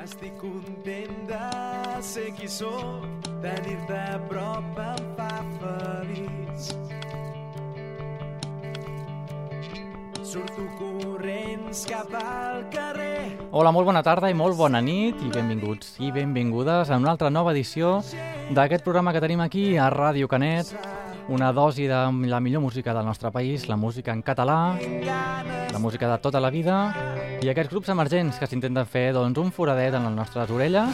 Estic content de ser qui sóc, tenir-te a prop em fa feliç. Surto corrents cap al carrer. Hola, molt bona tarda i molt bona nit i benvinguts i benvingudes a una altra nova edició d'aquest programa que tenim aquí a Ràdio Canet, una dosi de la millor música del nostre país, la música en català, la música de tota la vida i aquests grups emergents que s'intenten fer doncs, un foradet en les nostres orelles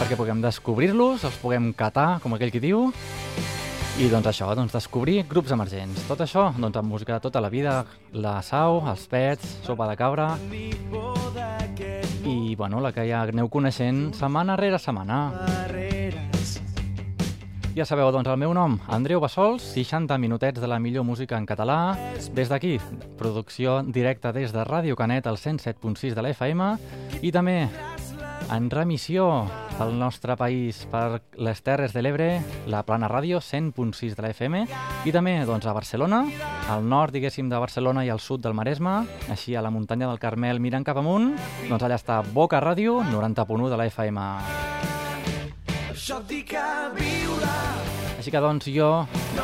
perquè puguem descobrir-los, els puguem catar, com aquell qui diu, i doncs això, doncs descobrir grups emergents. Tot això, doncs amb música de tota la vida, la Sau, els Pets, Sopa de Cabra i, bueno, la que ja aneu coneixent setmana rere setmana. Ja sabeu, doncs, el meu nom, Andreu Bassols, 60 minutets de la millor música en català, des d'aquí, producció directa des de Ràdio Canet, al 107.6 de la FM, i també en remissió al nostre país per les Terres de l'Ebre, la Plana Ràdio, 100.6 de la FM, i també doncs, a Barcelona, al nord, diguéssim, de Barcelona i al sud del Maresme, així a la muntanya del Carmel mirant cap amunt, doncs allà està Boca Ràdio, 90.1 de la FM. Això et dic a viure. Així que doncs jo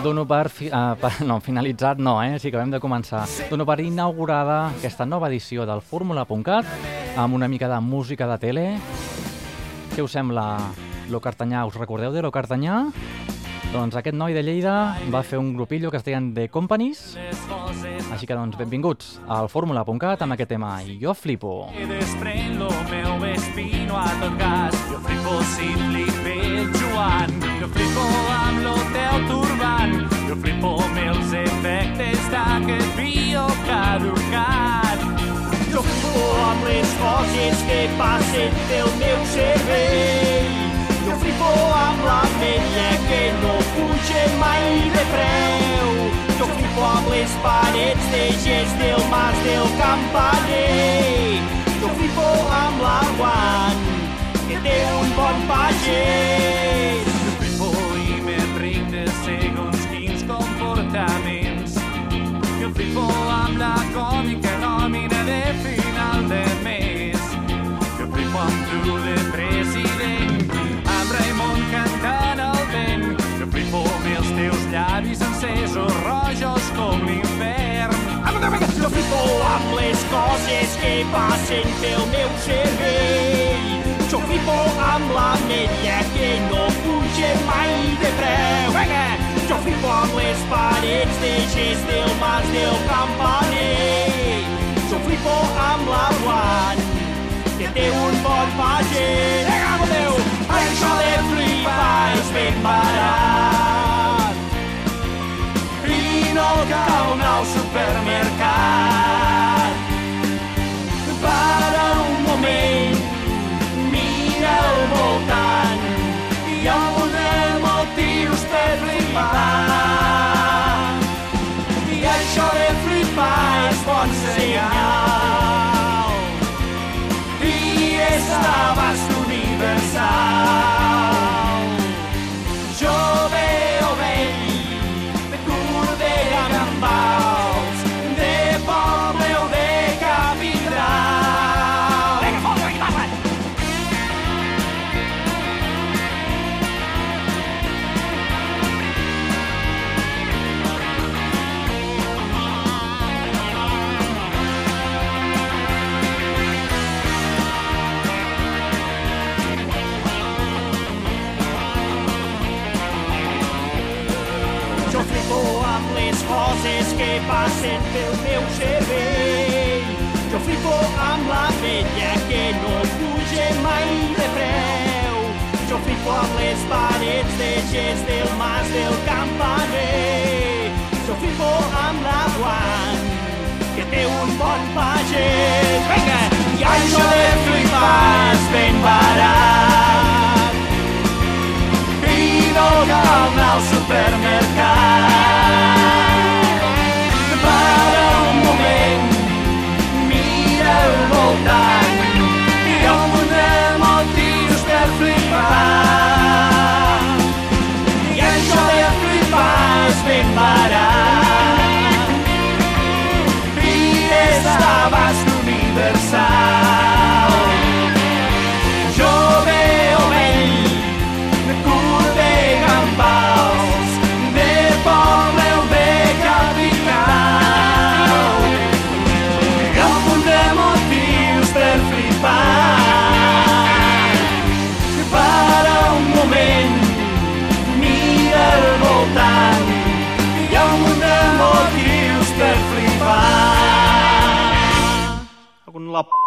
dono per, fi, uh, per no, finalitzat, no, eh? sí que hem de començar. Dono per inaugurada aquesta nova edició del Fórmula.cat amb una mica de música de tele. Què us sembla Lo Cartanyà? Us recordeu de Lo Cartanyà? Doncs aquest noi de Lleida va fer un grupillo que es deien The Companies. Així que doncs benvinguts al Fórmula.cat amb aquest tema. I jo flipo. I desprèn lo meu espino a tot gas. Jo flipo si flipe el Joan. Jo flipo amb lo teu turbant. Jo flipo amb els efectes d'aquest bio caducat. Jo flipo amb les coses que passen pel meu cervell. Jo flipo amb la vella que no puja mai de preu. Jo flipo amb les parets de gest del mas del campaner. Jo flipo amb l'aguant que té un bon pagès. Flipo amb la còmica nòmina de final de mes. Jo flipo amb tu de president, amb Raimon cantant al vent. Jo flipo amb els teus llavis encesos, rojos com l'infern. Jo flipo amb les coses que passen pel meu cervell. Jo flipo amb la media que no puja mai de preu. Vinga! Jo flipo amb les parets de gest del mas del campaner. Jo flipo amb l'aguant que té un bon pagès. Vinga, Déu! Això de flipar és ben barat. I no cal anar al supermercat. Para un moment, mira al voltant. Senyal. I és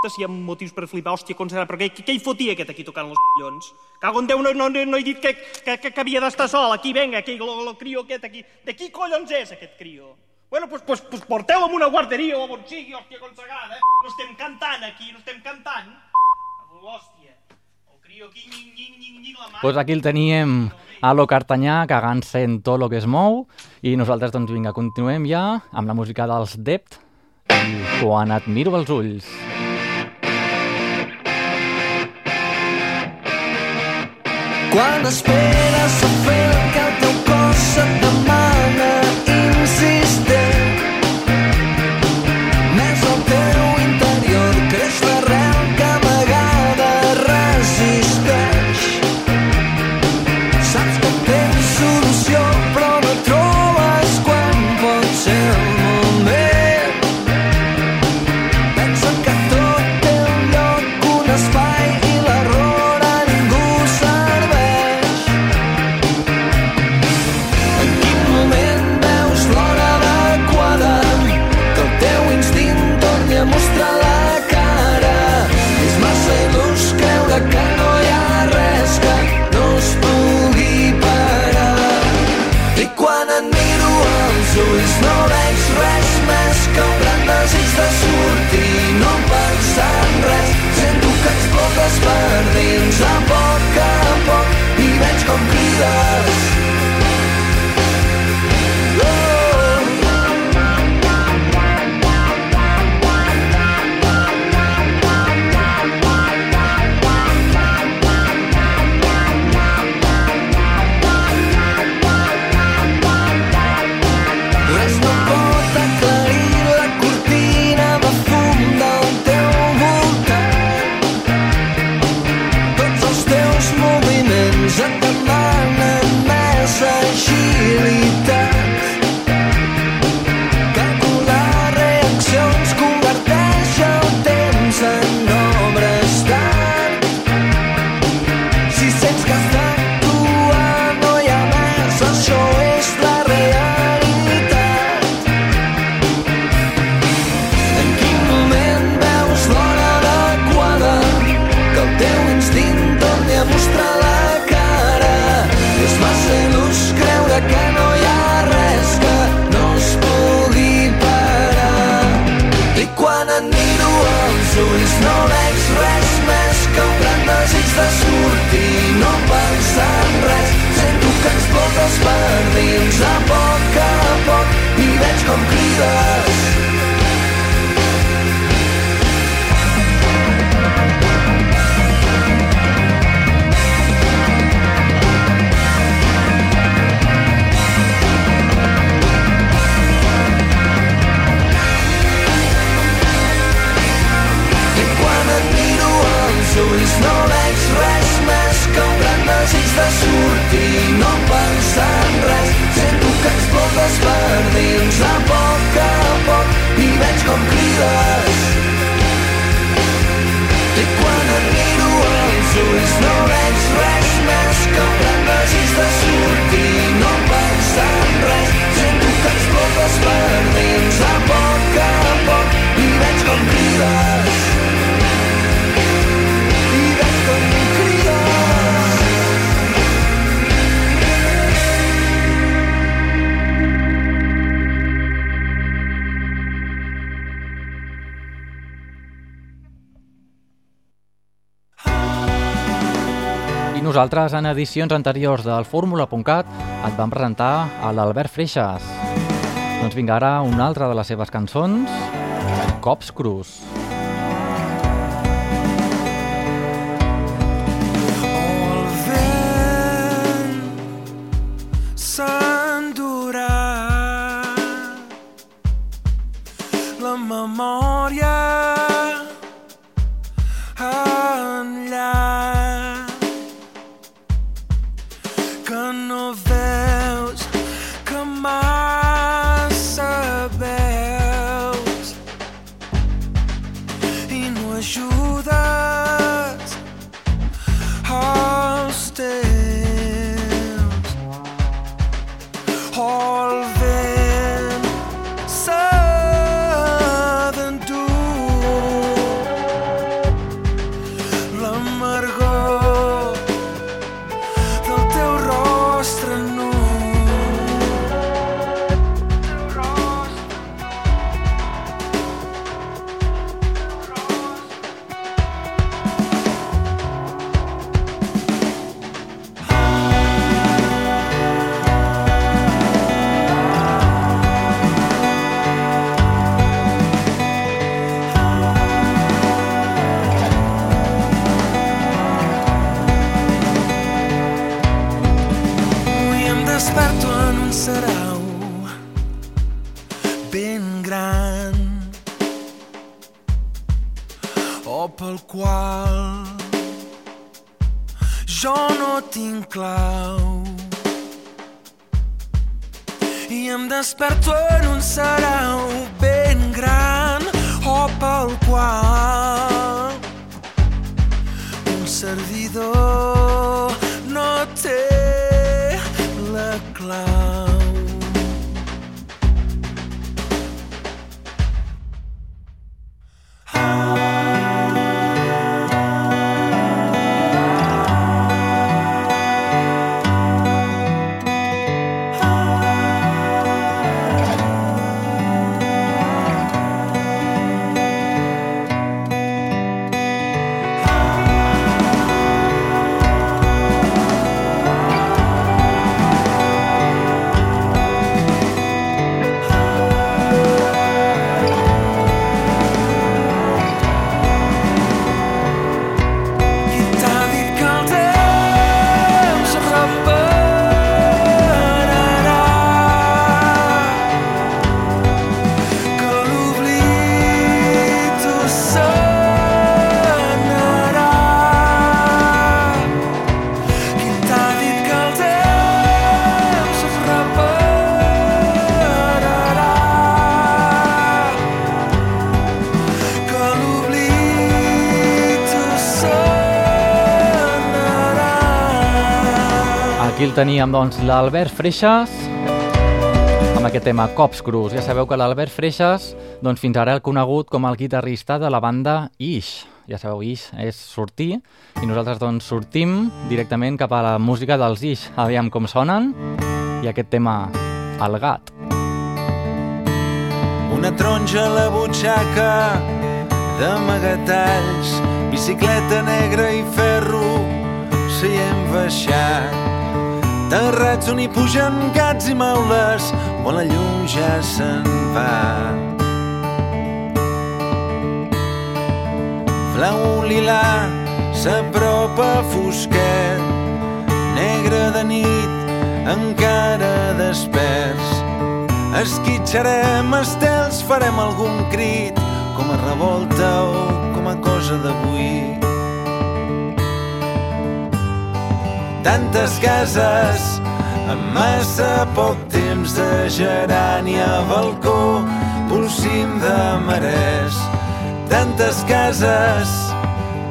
si hi ha motius per flipar, hòstia, com serà? Però què, què, hi fotia aquest aquí tocant els collons? Cago en Déu, no, no, no he dit que, que, que, que havia d'estar sol. Aquí, venga, aquí, el, el crio aquest aquí. De qui collons és aquest crio? Bueno, pues, pues, pues porteu-lo a una guarderia o on sigui, hòstia, consagrada. Eh? No estem cantant aquí, no estem cantant. Mà. Pues aquí el teníem a lo Cartanyà, cagant-se en tot el que es mou, i nosaltres, doncs, vinga, continuem ja amb la música dels Dept, i quan et miro els ulls. Quan esperes a fer el que el desig de sortir, no pensar en res. Sento que explotes per dins a poc a poc i veig com crides. I quan et miro als ulls no veig res més que gran desig de sortir, no pensar en res. Sento que explotes per dins a poc a poc i veig com crides. Nosaltres, en edicions anteriors del Fórmula.cat, et vam presentar a l'Albert Freixas. Doncs vinga, ara una altra de les seves cançons, Cops Cruz. El i em desperto en un sarau teníem, doncs, l'Albert Freixas, amb aquest tema Cops Cruz. Ja sabeu que l'Albert Freixas, doncs, fins ara el conegut com el guitarrista de la banda Ish. Ja sabeu, Ish és sortir, i nosaltres, doncs, sortim directament cap a la música dels Ish. Aviam com sonen, i aquest tema, El gat. Una taronja a la butxaca d'amagatalls, bicicleta negra i ferro, seient baixat. Terrats on hi pugen gats i maules, on la llum ja se'n va. Blau lilà s'apropa fosquet, negre de nit, encara desperts. Esquitxarem estels, farem algun crit, com a revolta o com a cosa d'avui. Tantes cases, amb massa poc temps de gerani a balcó, polsim de marès. Tantes cases,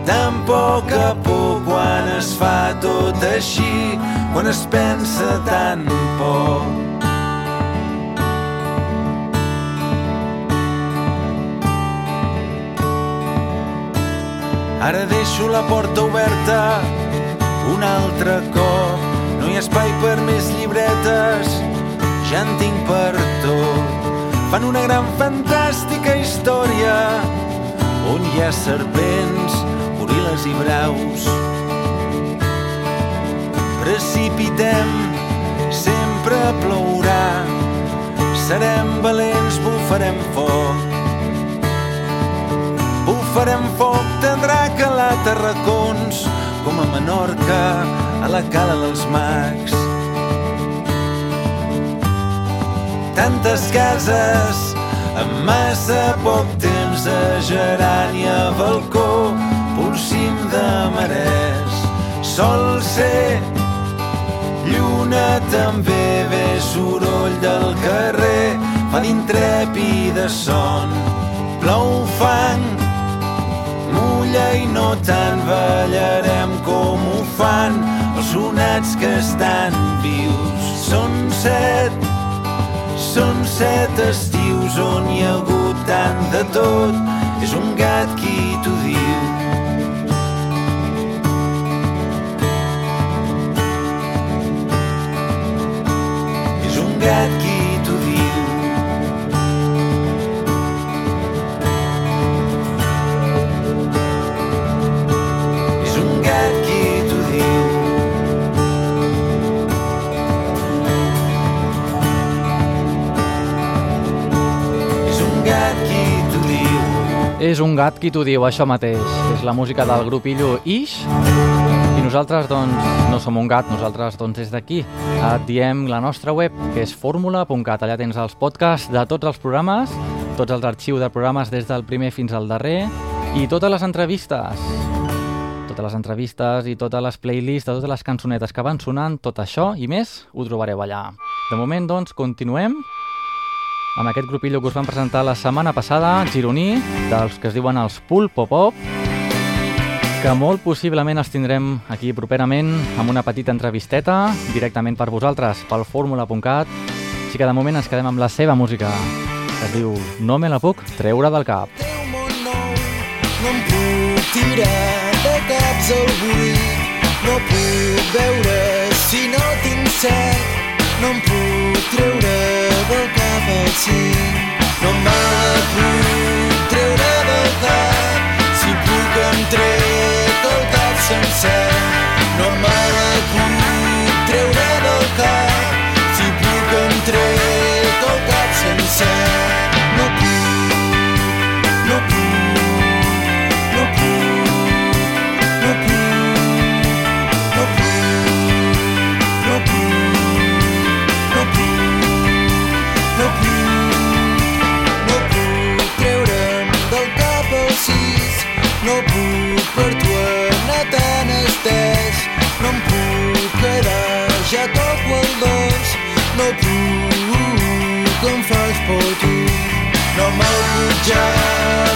tan a poc quan es fa tot així, quan es pensa tan poc. Ara deixo la porta oberta un altre cop. No hi ha espai per més llibretes, ja en tinc per tot. Fan una gran fantàstica història on hi ha serpents, goril·les i braus. Precipitem, sempre plourà. Serem valents, bufarem foc. Bufarem foc, tindrà calat a racons, com a Menorca, a la cala dels mags. Tantes cases, amb massa poc temps a balcó, polsim de marès. Sol ser lluna també ve soroll del carrer, fa d'intrèpida son. Plou fang, mulla i no tant ballarem com ho fan els sonats que estan vius. Són set, són set estius on hi ha hagut tant de tot, és un gat qui t'ho diu. És un gat És un gat qui t'ho diu, això mateix. És la música del grup Illo Ish. I I nosaltres, doncs, no som un gat, nosaltres, doncs, des d'aquí et diem la nostra web, que és fórmula.cat. Allà tens els podcasts de tots els programes, tots els arxius de programes des del primer fins al darrer i totes les entrevistes. Totes les entrevistes i totes les playlists de totes les cançonetes que van sonant, tot això i més ho trobareu allà. De moment, doncs, continuem amb aquest grupillo que us van presentar la setmana passada, gironí, dels que es diuen els Pulpo Pop, que molt possiblement els tindrem aquí properament amb una petita entrevisteta directament per vosaltres pel fórmula.cat així que de moment ens quedem amb la seva música. Que es diu No me la puc treure del cap. Nou no em puc tirar de caps al buit. No puc veure si no tinc set. No em puc treure del cap cim no me la puc treure del cap si puc em trec el cap Georgia.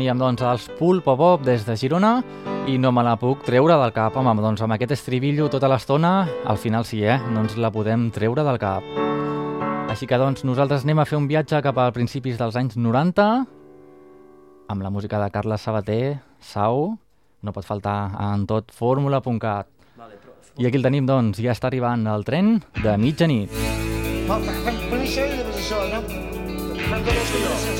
Teníem doncs els Pulpo Pop des de Girona i no me la puc treure del cap. Home, doncs amb aquest estribillo tota l'estona, al final sí, eh? No ens la podem treure del cap. Així que doncs nosaltres anem a fer un viatge cap a principis dels anys 90 amb la música de Carles Sabater, Sau, no pot faltar en tot fórmula.cat. I aquí el tenim, doncs, ja està arribant el tren de mitjanit. Per això i després això, no? Fan com els collons, ens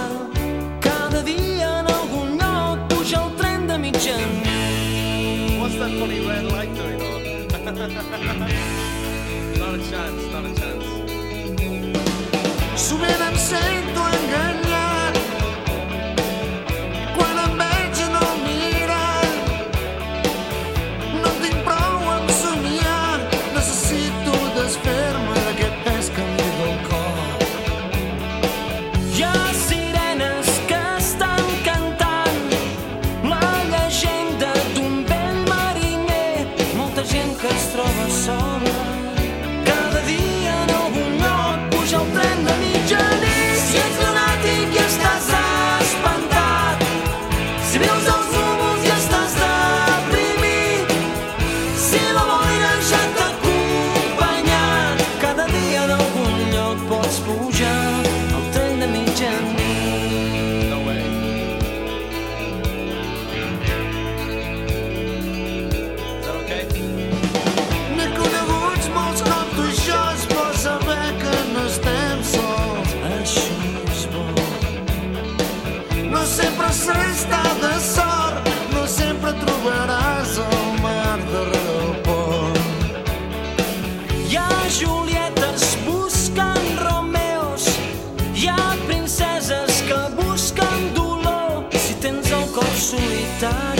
What's that funny red light doing on? not a chance, not a chance. Sovint em sento stop.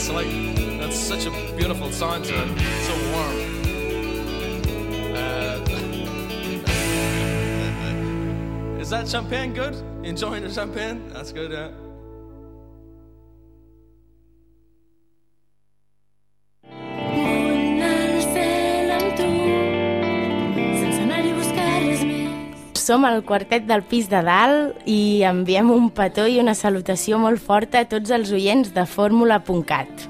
It's like that's such a beautiful song to it. It's so warm. Uh, is that champagne good? Enjoying the champagne? That's good. Yeah. Som el quartet del pis de dalt i enviem un petó i una salutació molt forta a tots els oients de fórmula.cat.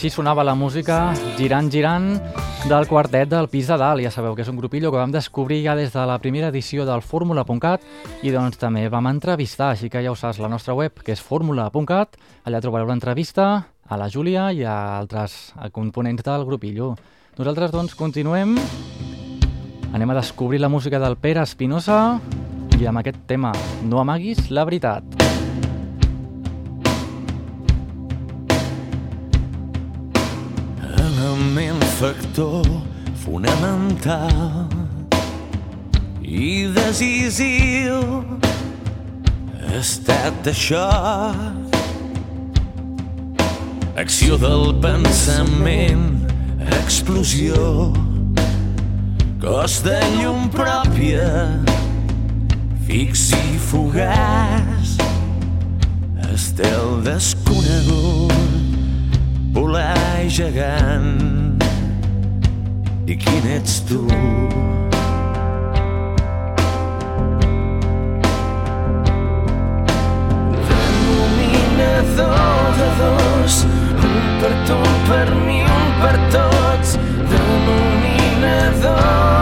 així sonava la música Girant Girant del quartet del Pis de Dalt. Ja sabeu que és un grupillo que vam descobrir ja des de la primera edició del Fórmula.cat i doncs també vam entrevistar, així que ja ho saps, la nostra web, que és fórmula.cat. Allà trobareu l'entrevista a la Júlia i a altres components del grupillo. Nosaltres doncs continuem, anem a descobrir la música del Pere Espinosa i amb aquest tema No amaguis la veritat. Element factor fonamental i decisiu. Ha estat això acció del pensament explosió. Cos de llum pròpia fix i fugaç. Estel desconegut volar gegant i quin ets tu? Denominador de dos, un per tu, un per mi, un per tots. Denominador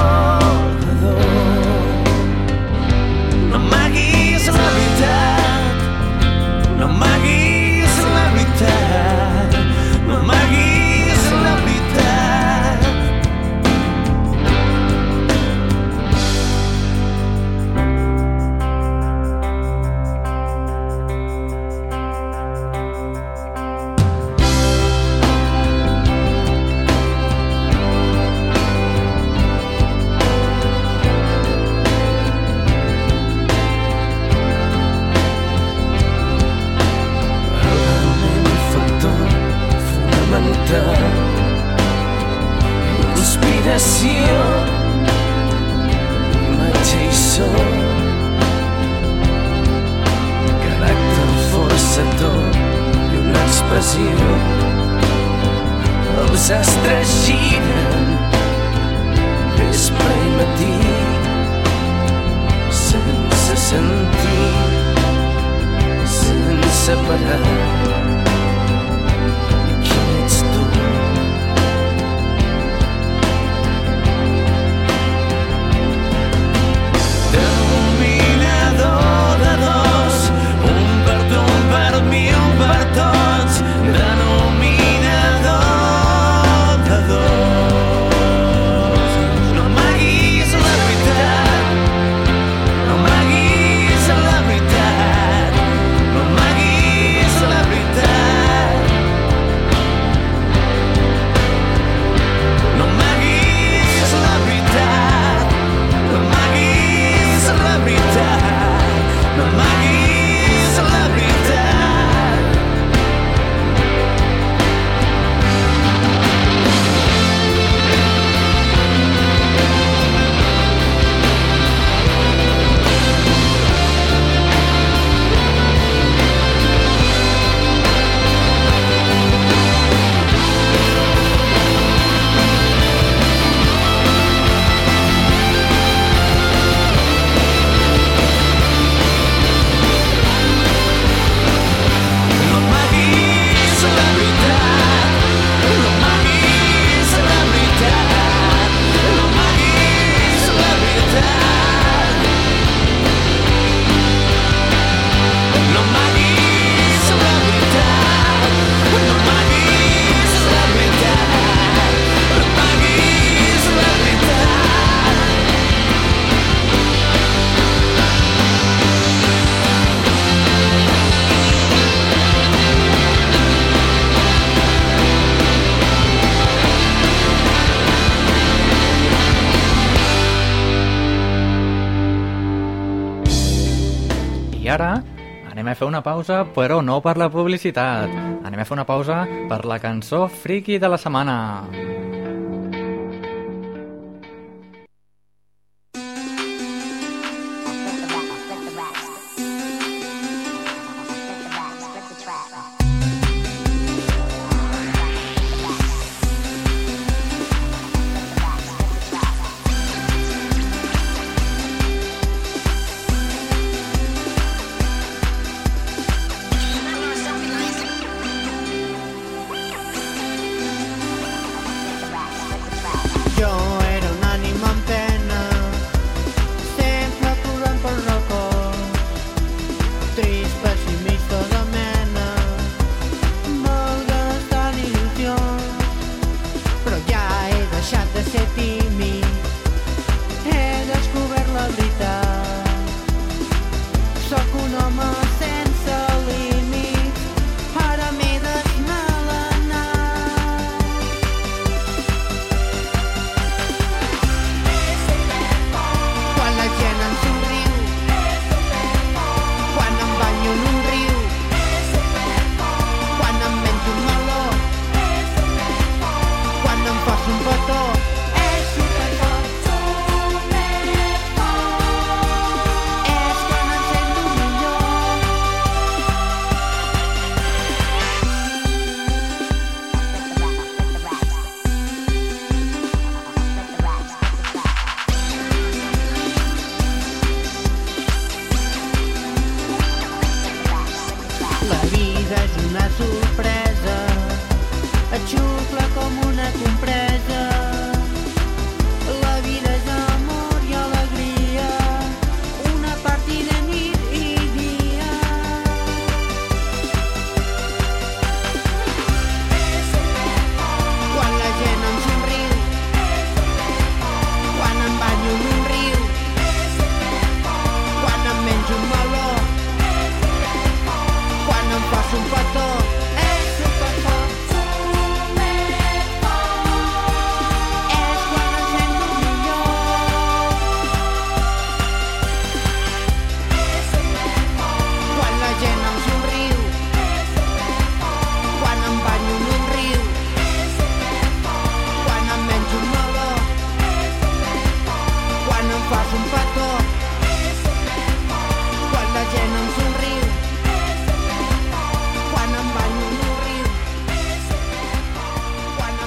pausa, però no per la publicitat. Anem a fer una pausa per la cançó friki de la setmana.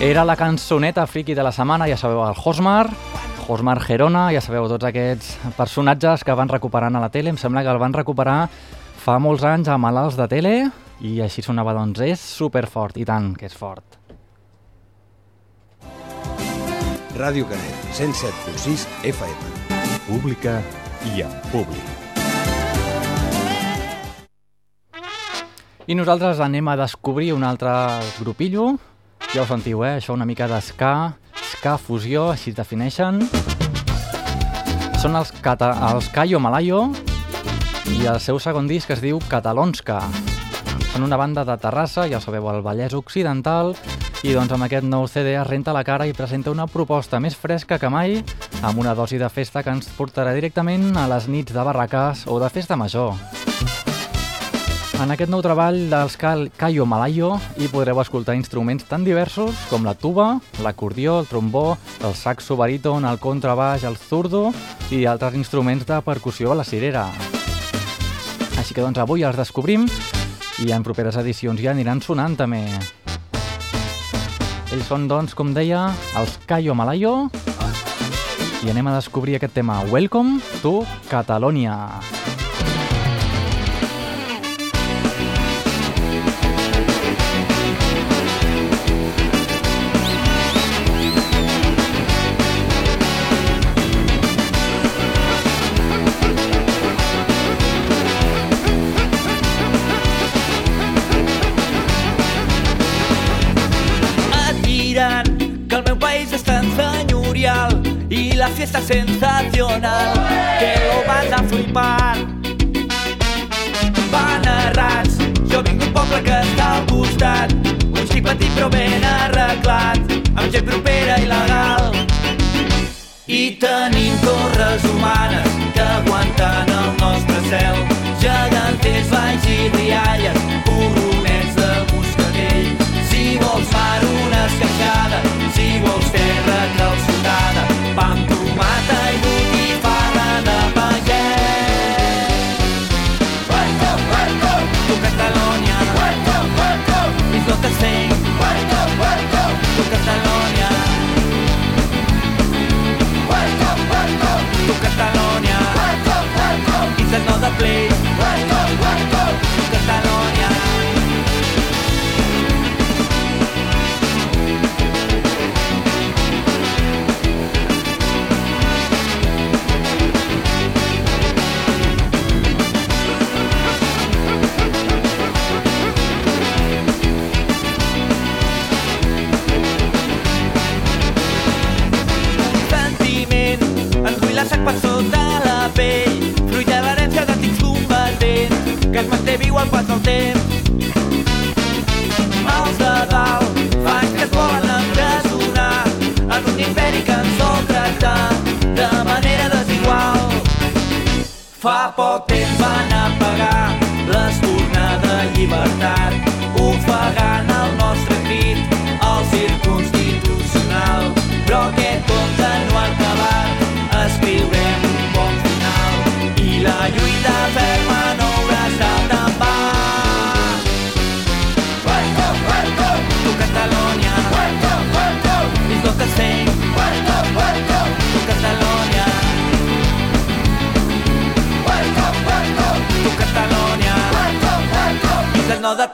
Era la cançoneta friki de la setmana, ja sabeu, el Hosmar, Hosmar Gerona, ja sabeu, tots aquests personatges que van recuperant a la tele, em sembla que el van recuperar fa molts anys a malalts de tele i així sonava, doncs, és superfort, i tant que és fort. Ràdio Canet, 107.6 FM. Pública i en públic. I nosaltres anem a descobrir un altre grupillo. Ja ho sentiu, eh? Això una mica d'esca, ska fusió, així es defineixen. Són els, cata els Cayo Malayo i el seu segon disc es diu Catalonska. Són una banda de Terrassa, ja sabeu, al Vallès Occidental, i doncs amb aquest nou CD es renta la cara i presenta una proposta més fresca que mai, amb una dosi de festa que ens portarà directament a les nits de barraques o de festa major. En aquest nou treball dels Cayo Malayo hi podreu escoltar instruments tan diversos com la tuba, l'acordió, el trombó, el saxo baríton, el contrabaix, el zurdo i altres instruments de percussió a la cirera. Així que doncs avui els descobrim i en properes edicions ja aniran sonant també. Ells són, doncs, com deia, els Cayo Malayo i anem a descobrir aquest tema Welcome to Catalonia. Et meu país és tan senyorial i la fiesta sensacional. Que lo vas a flipar. Van errats, jo vinc d'un poble que està al costat, un xic petit però ben arreglat, amb gent propera i legal. I tenim torres humanes que aguanten el nostre cel, geganters valls i rialles, burronets vols terra calçotada, pa amb tomata i botifarra de pagès. Welcome, welcome to Catalonia. Welcome, welcome is not the same. Welcome, welcome to Catalonia. Welcome, welcome to Catalonia. Welcome, welcome is another place. Welcome, welcome al pas del temps. Els de dalt fan que es volen empresonar en un imperi que ens sol tractar de manera desigual. Fa poc temps van apagar l'espurna de llibertat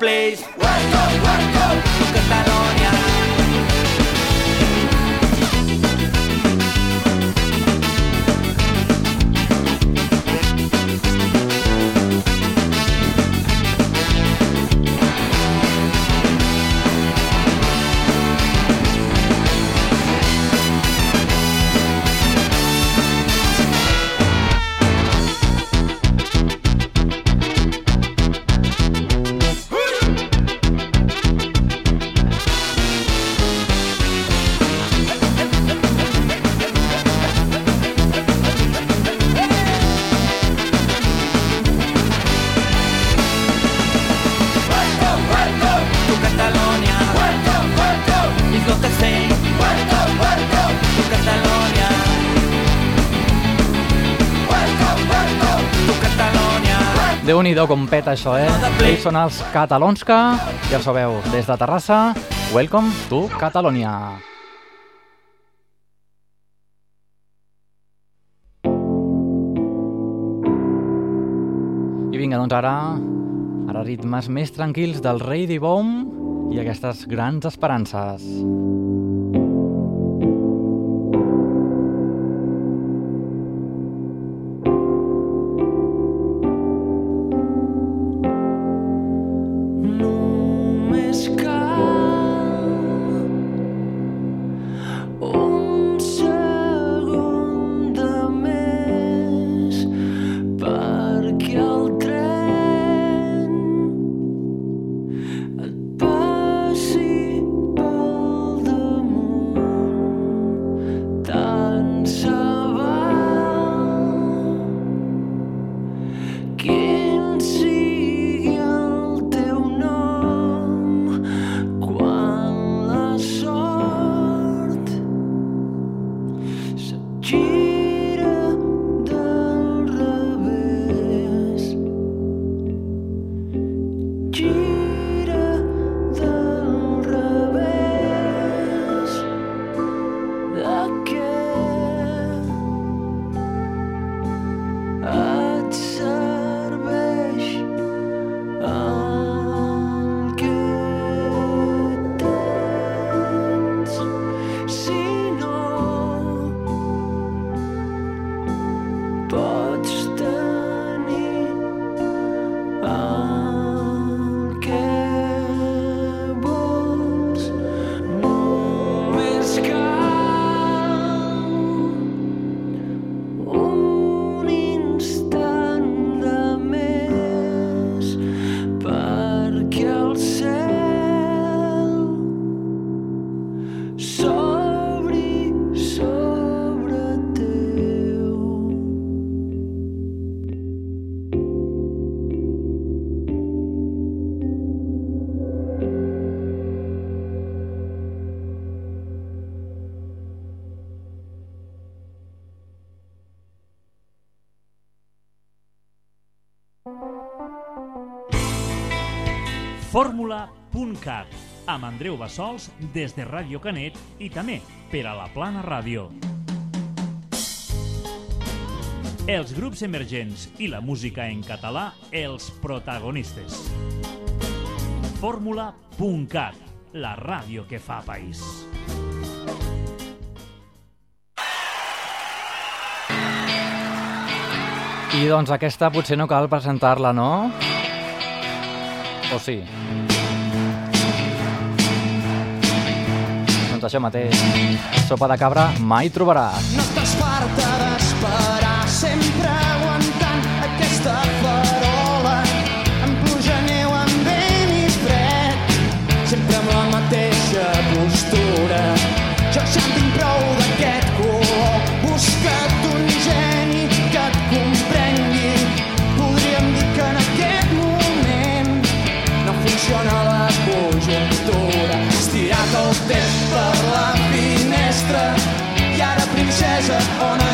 is another place Welcome, welcome to Catalonia Welcome, déu nhi com peta això, eh? Ells són els catalons que, ja ho sabeu, des de Terrassa, welcome to Catalonia. I vinga, doncs ara, ara ritmes més tranquils del rei d'Ibom i aquestes grans esperances. Música Fórmula.cat amb Andreu Bassols des de Ràdio Canet i també per a la Plana Ràdio. Els grups emergents i la música en català, els protagonistes. Fórmula.cat, la ràdio que fa país. I doncs aquesta potser no cal presentar-la, no? o sí? Doncs això mateix, sopa de cabra mai trobaràs. No estàs set on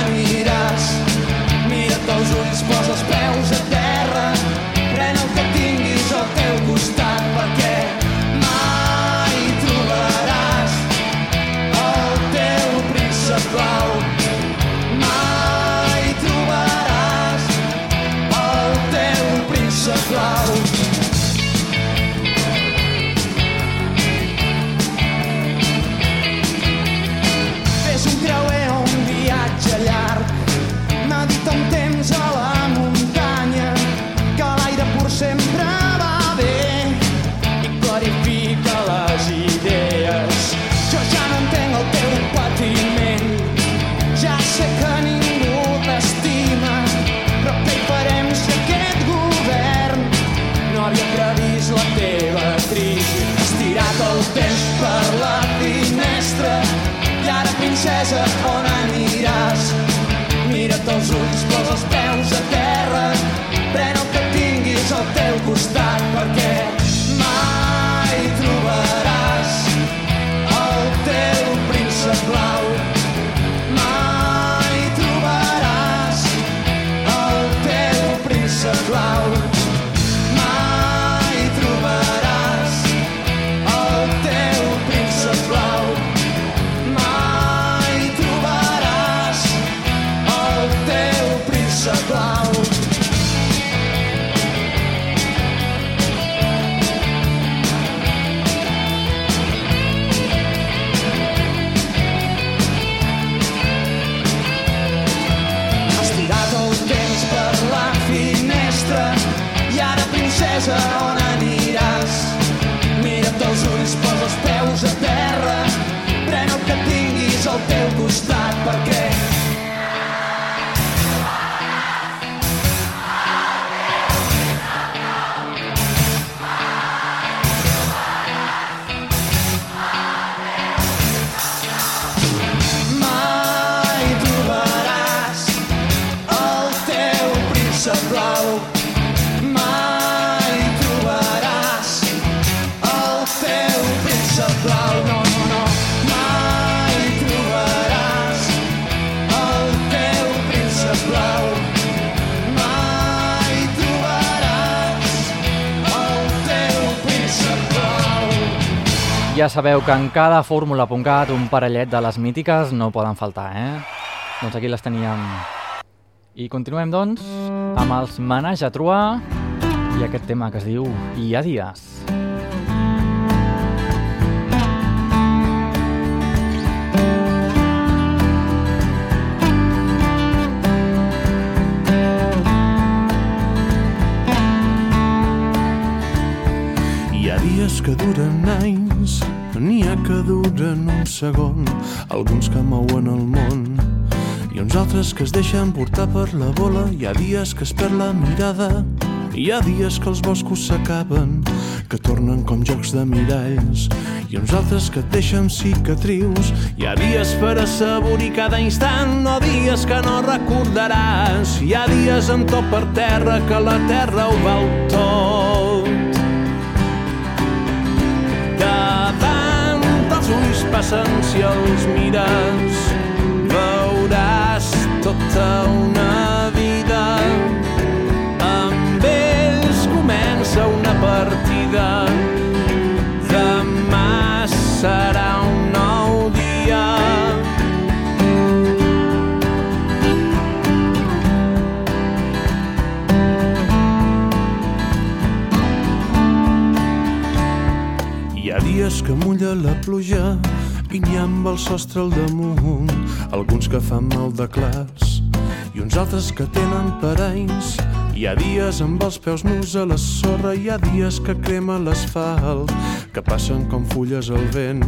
sabeu que en cada fórmula.cat un parellet de les mítiques no poden faltar, eh? Doncs aquí les teníem. I continuem, doncs, amb els Menage a Trua i aquest tema que es diu Hi ha dies. Hi ha dies que duren anys, n'hi ha que duren un segon, alguns que mouen el món, i uns altres que es deixen portar per la bola, hi ha dies que es perd la mirada, hi ha dies que els boscos s'acaben, que tornen com jocs de miralls, i uns altres que et deixen cicatrius. Hi ha dies per assaborir cada instant, o dies que no recordaràs. Hi ha dies amb tot per terra, que la terra ho val tot. Davant passen si els mires, veuràs tota una vida. Amb ells comença una partida, demà serà un nou dia. Dies que mulla la pluja ha amb el sostre al damunt, alguns que fan mal de clars i uns altres que tenen paranys. Hi ha dies amb els peus nus a la sorra, hi ha dies que crema l'asfalt, que passen com fulles al vent,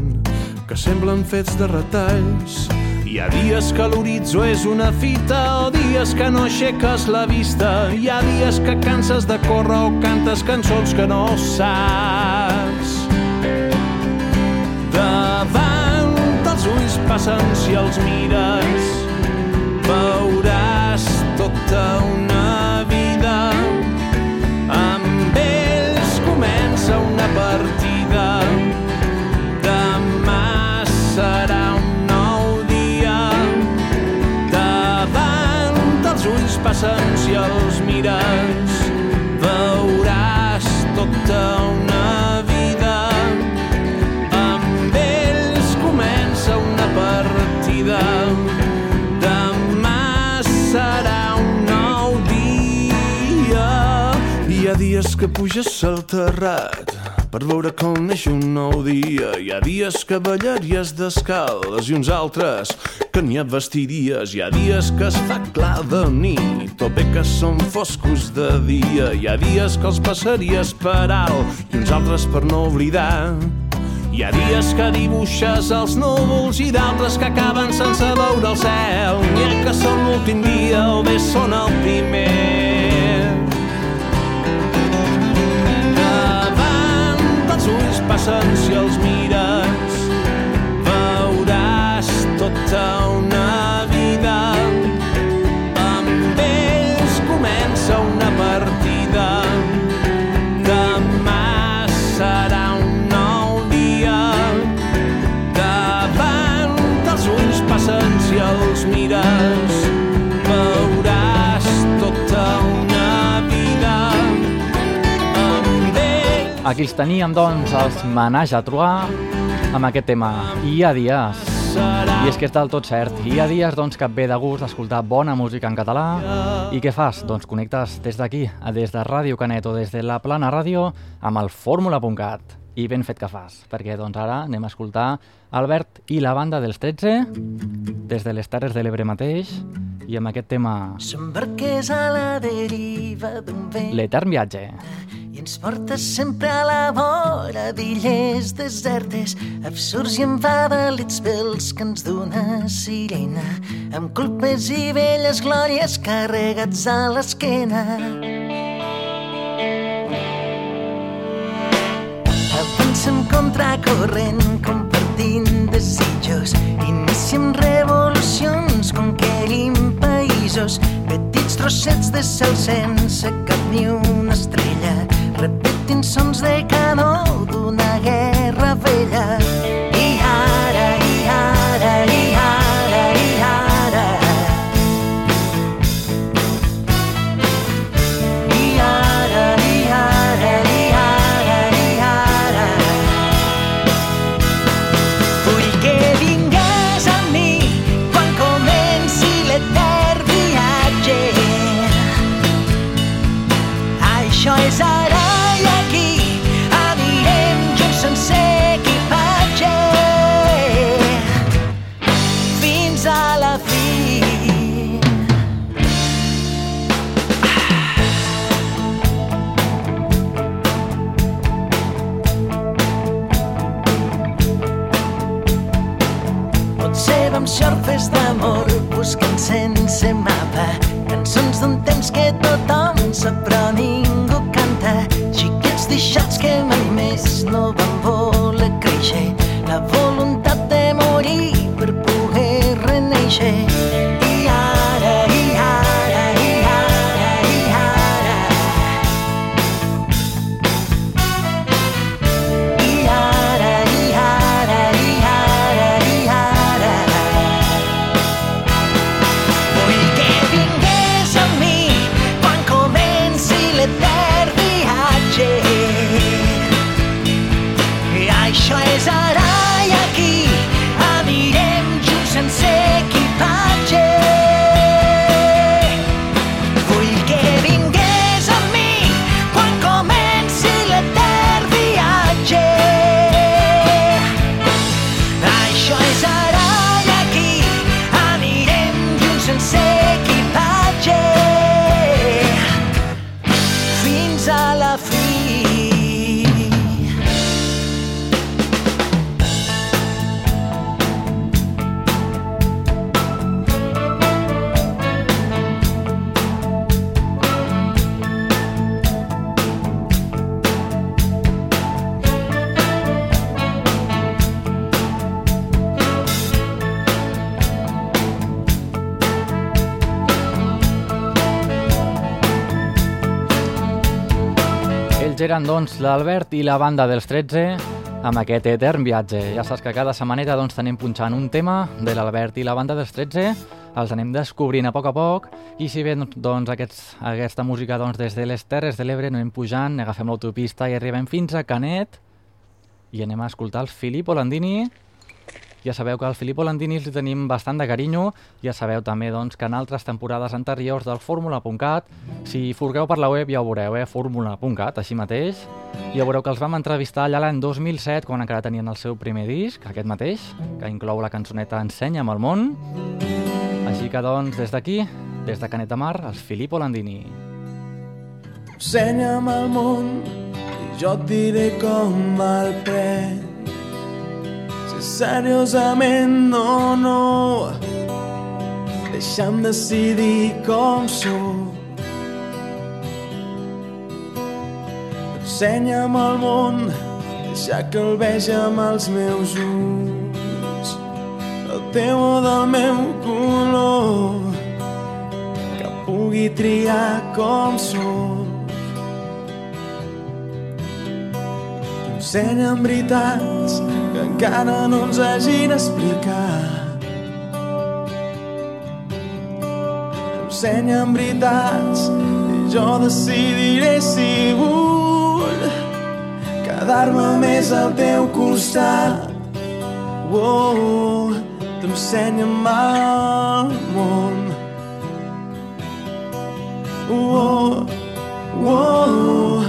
que semblen fets de retalls. Hi ha dies que l'horitzó és una fita o dies que no aixeques la vista. Hi ha dies que canses de córrer o cantes cançons que no saps. Passen si els mires veuràs tota una vida. Amb ells comença una partida. Demà serà un nou dia. Davant dels ulls passen si els dies que puges al terrat per veure com neix un nou dia. Hi ha dies que ballaries descalç i uns altres que n'hi et vestiries. Hi ha dies que es fa clar de nit o bé que són foscos de dia. Hi ha dies que els passaries per alt i uns altres per no oblidar. Hi ha dies que dibuixes els núvols i d'altres que acaben sense veure el cel. N'hi ha que són l'últim dia o bé són el primer. Passen si els mires, veuràs tota una Aquí els teníem, doncs, els Menage a Troar amb aquest tema Hi ha dies. I és que és del tot cert. Hi ha dies doncs, que et ve de gust escoltar bona música en català. I què fas? Doncs connectes des d'aquí, des de Ràdio Canet o des de la Plana Ràdio amb el fórmula.cat. I ben fet que fas, perquè doncs ara anem a escoltar Albert i la banda dels 13 des de les Terres de l'Ebre mateix i amb aquest tema Som barquers a la deriva d'un vent L'Etern Viatge. i ens porta sempre a la vora d'illes desertes, absurds i enfadalits pels que ens dona sirena, amb culpes i velles glòries carregats a l'esquena. Avancem contracorrent, compartint desitjos, iniciem revolucions, conquerim països, petits trossets de cel sense cap ni una estrella, repetint sons de canó d'una guerra vella. Xorfes d'amor buscant sense mapa cançons d'un temps que tothom sap eren, doncs, l'Albert i la banda dels 13 amb aquest etern viatge. Ja saps que cada setmaneta doncs, tenim punxant un tema de l'Albert i la banda dels 13, els anem descobrint a poc a poc, i si bé doncs, aquests, aquesta música doncs, des de les Terres de l'Ebre anem pujant, agafem l'autopista i arribem fins a Canet, i anem a escoltar el Filippo Landini, ja sabeu que al Filippo Landini li tenim bastant de carinyo, ja sabeu també doncs, que en altres temporades anteriors del Fórmula.cat, si furgueu per la web ja ho veureu, eh? Fórmula.cat, així mateix, ja veureu que els vam entrevistar allà l'any 2007, quan encara tenien el seu primer disc, aquest mateix, que inclou la cançoneta Ensenya'm el món. Així que doncs, des d'aquí, des de Canet de Mar, el Filippo Landini. Ensenya'm el món jo et diré com el prenc. Seriosament no, no, deixa'm decidir com sóc. Ensenya'm el món, deixa que el vegi amb els meus ulls. El teu o del meu color, que pugui triar com sóc. Ensenya'm veritats que encara no ens hagin explicat. Ensenya'm veritats i jo decidiré si vull quedar-me més al teu costat. Oh, t'ensenya'm el món. Oh, oh,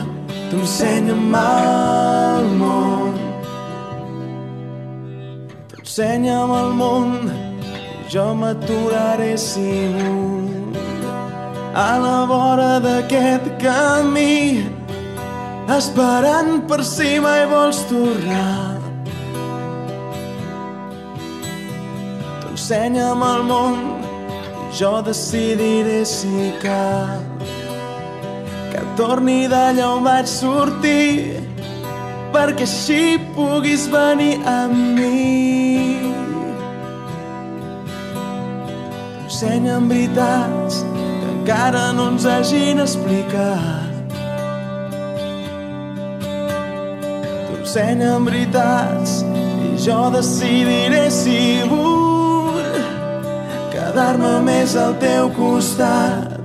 t'ensenya'm el món. T'ensenya'm el món jo m'aturaré si vull. A la vora d'aquest camí, esperant per si mai vols tornar. T'ensenya'm el món i jo decidiré si cal que torni d'allà on vaig sortir perquè així puguis venir amb mi. Ensenya'm veritats que encara no ens hagin explicat. Tu ensenya'm veritats i jo decidiré si vull quedar-me més al teu costat.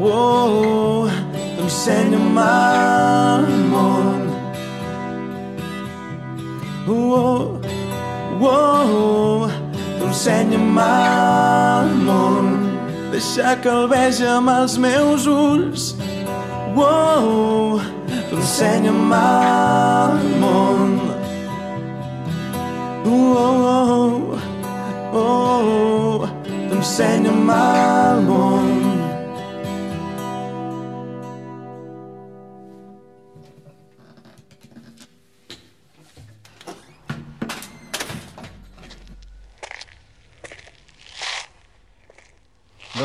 Oh, tu ensenya'm el oh, tu ensenya'm el món. Deixa que el vegi amb els meus ulls. Tu ensenya'm el món. Oh, oh, oh, ensenya'm el món.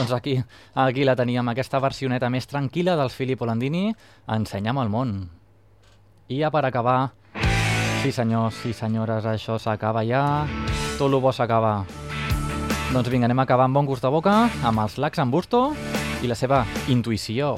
Doncs aquí, aquí la teníem, aquesta versioneta més tranquil·la del Filippo Landini, Ensenya'm el món. I ja per acabar, sí senyors, sí senyores, això s'acaba ja, tot el bo s'acaba. Doncs vinga, anem a acabar amb bon gust de boca, amb els Lacs en Busto i la seva intuïció.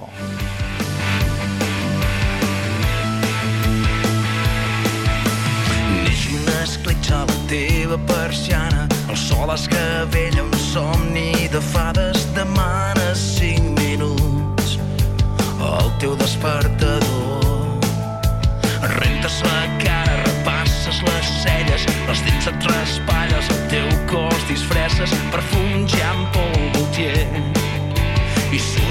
Neix una escletxa a la teva persiana, el sol escavella un somni de fades, demanes cinc minuts al teu despertador. Rentes la cara, repasses les celles, les dents et raspalles, el teu cos disfresses, perfum ja en Paul Gaultier i surts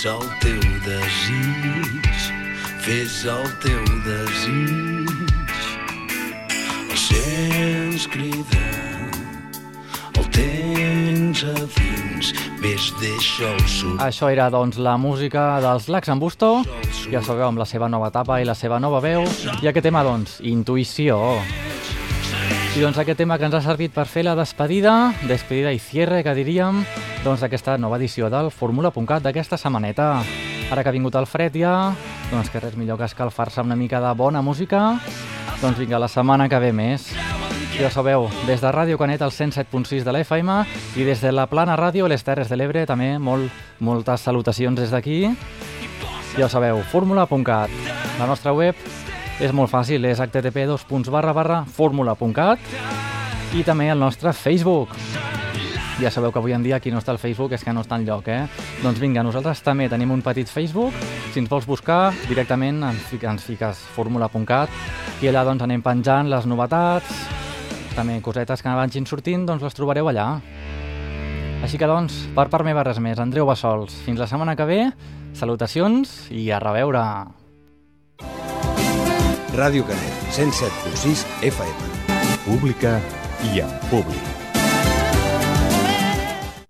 Fes el teu desig, fes el teu desig. El sents cridar, el tens a dins. Ves, deixa'l sortir. Això era, doncs, la música dels Lacs en Busto, ja sabeu, amb la seva nova etapa i la seva nova veu. I aquest tema, doncs, intuïció. I doncs aquest tema que ens ha servit per fer la despedida, despedida i cierre, que diríem, doncs d'aquesta nova edició del Fórmula.cat d'aquesta setmaneta. Ara que ha vingut el fred ja, doncs que res millor que escalfar-se una mica de bona música. Doncs vinga, la setmana que ve més. Ja sabeu, des de Ràdio Canet al 107.6 de la FM i des de la Plana Ràdio les Terres de l'Ebre també molt, moltes salutacions des d'aquí. Ja ho sabeu, fórmula.cat. La nostra web és molt fàcil, és http fórmula.cat i també el nostre Facebook. Ja sabeu que avui en dia qui no està al Facebook és que no està en lloc, eh? Doncs vinga, nosaltres també tenim un petit Facebook. Si ens vols buscar, directament ens, fi- ens fiques fórmula.cat i allà doncs anem penjant les novetats, també cosetes que vagin sortint, doncs les trobareu allà. Així que doncs, per part meva res més. Andreu Bassols, fins la setmana que ve, salutacions i a reveure. Ràdio Canet, 107.6 FM. Pública i en públic.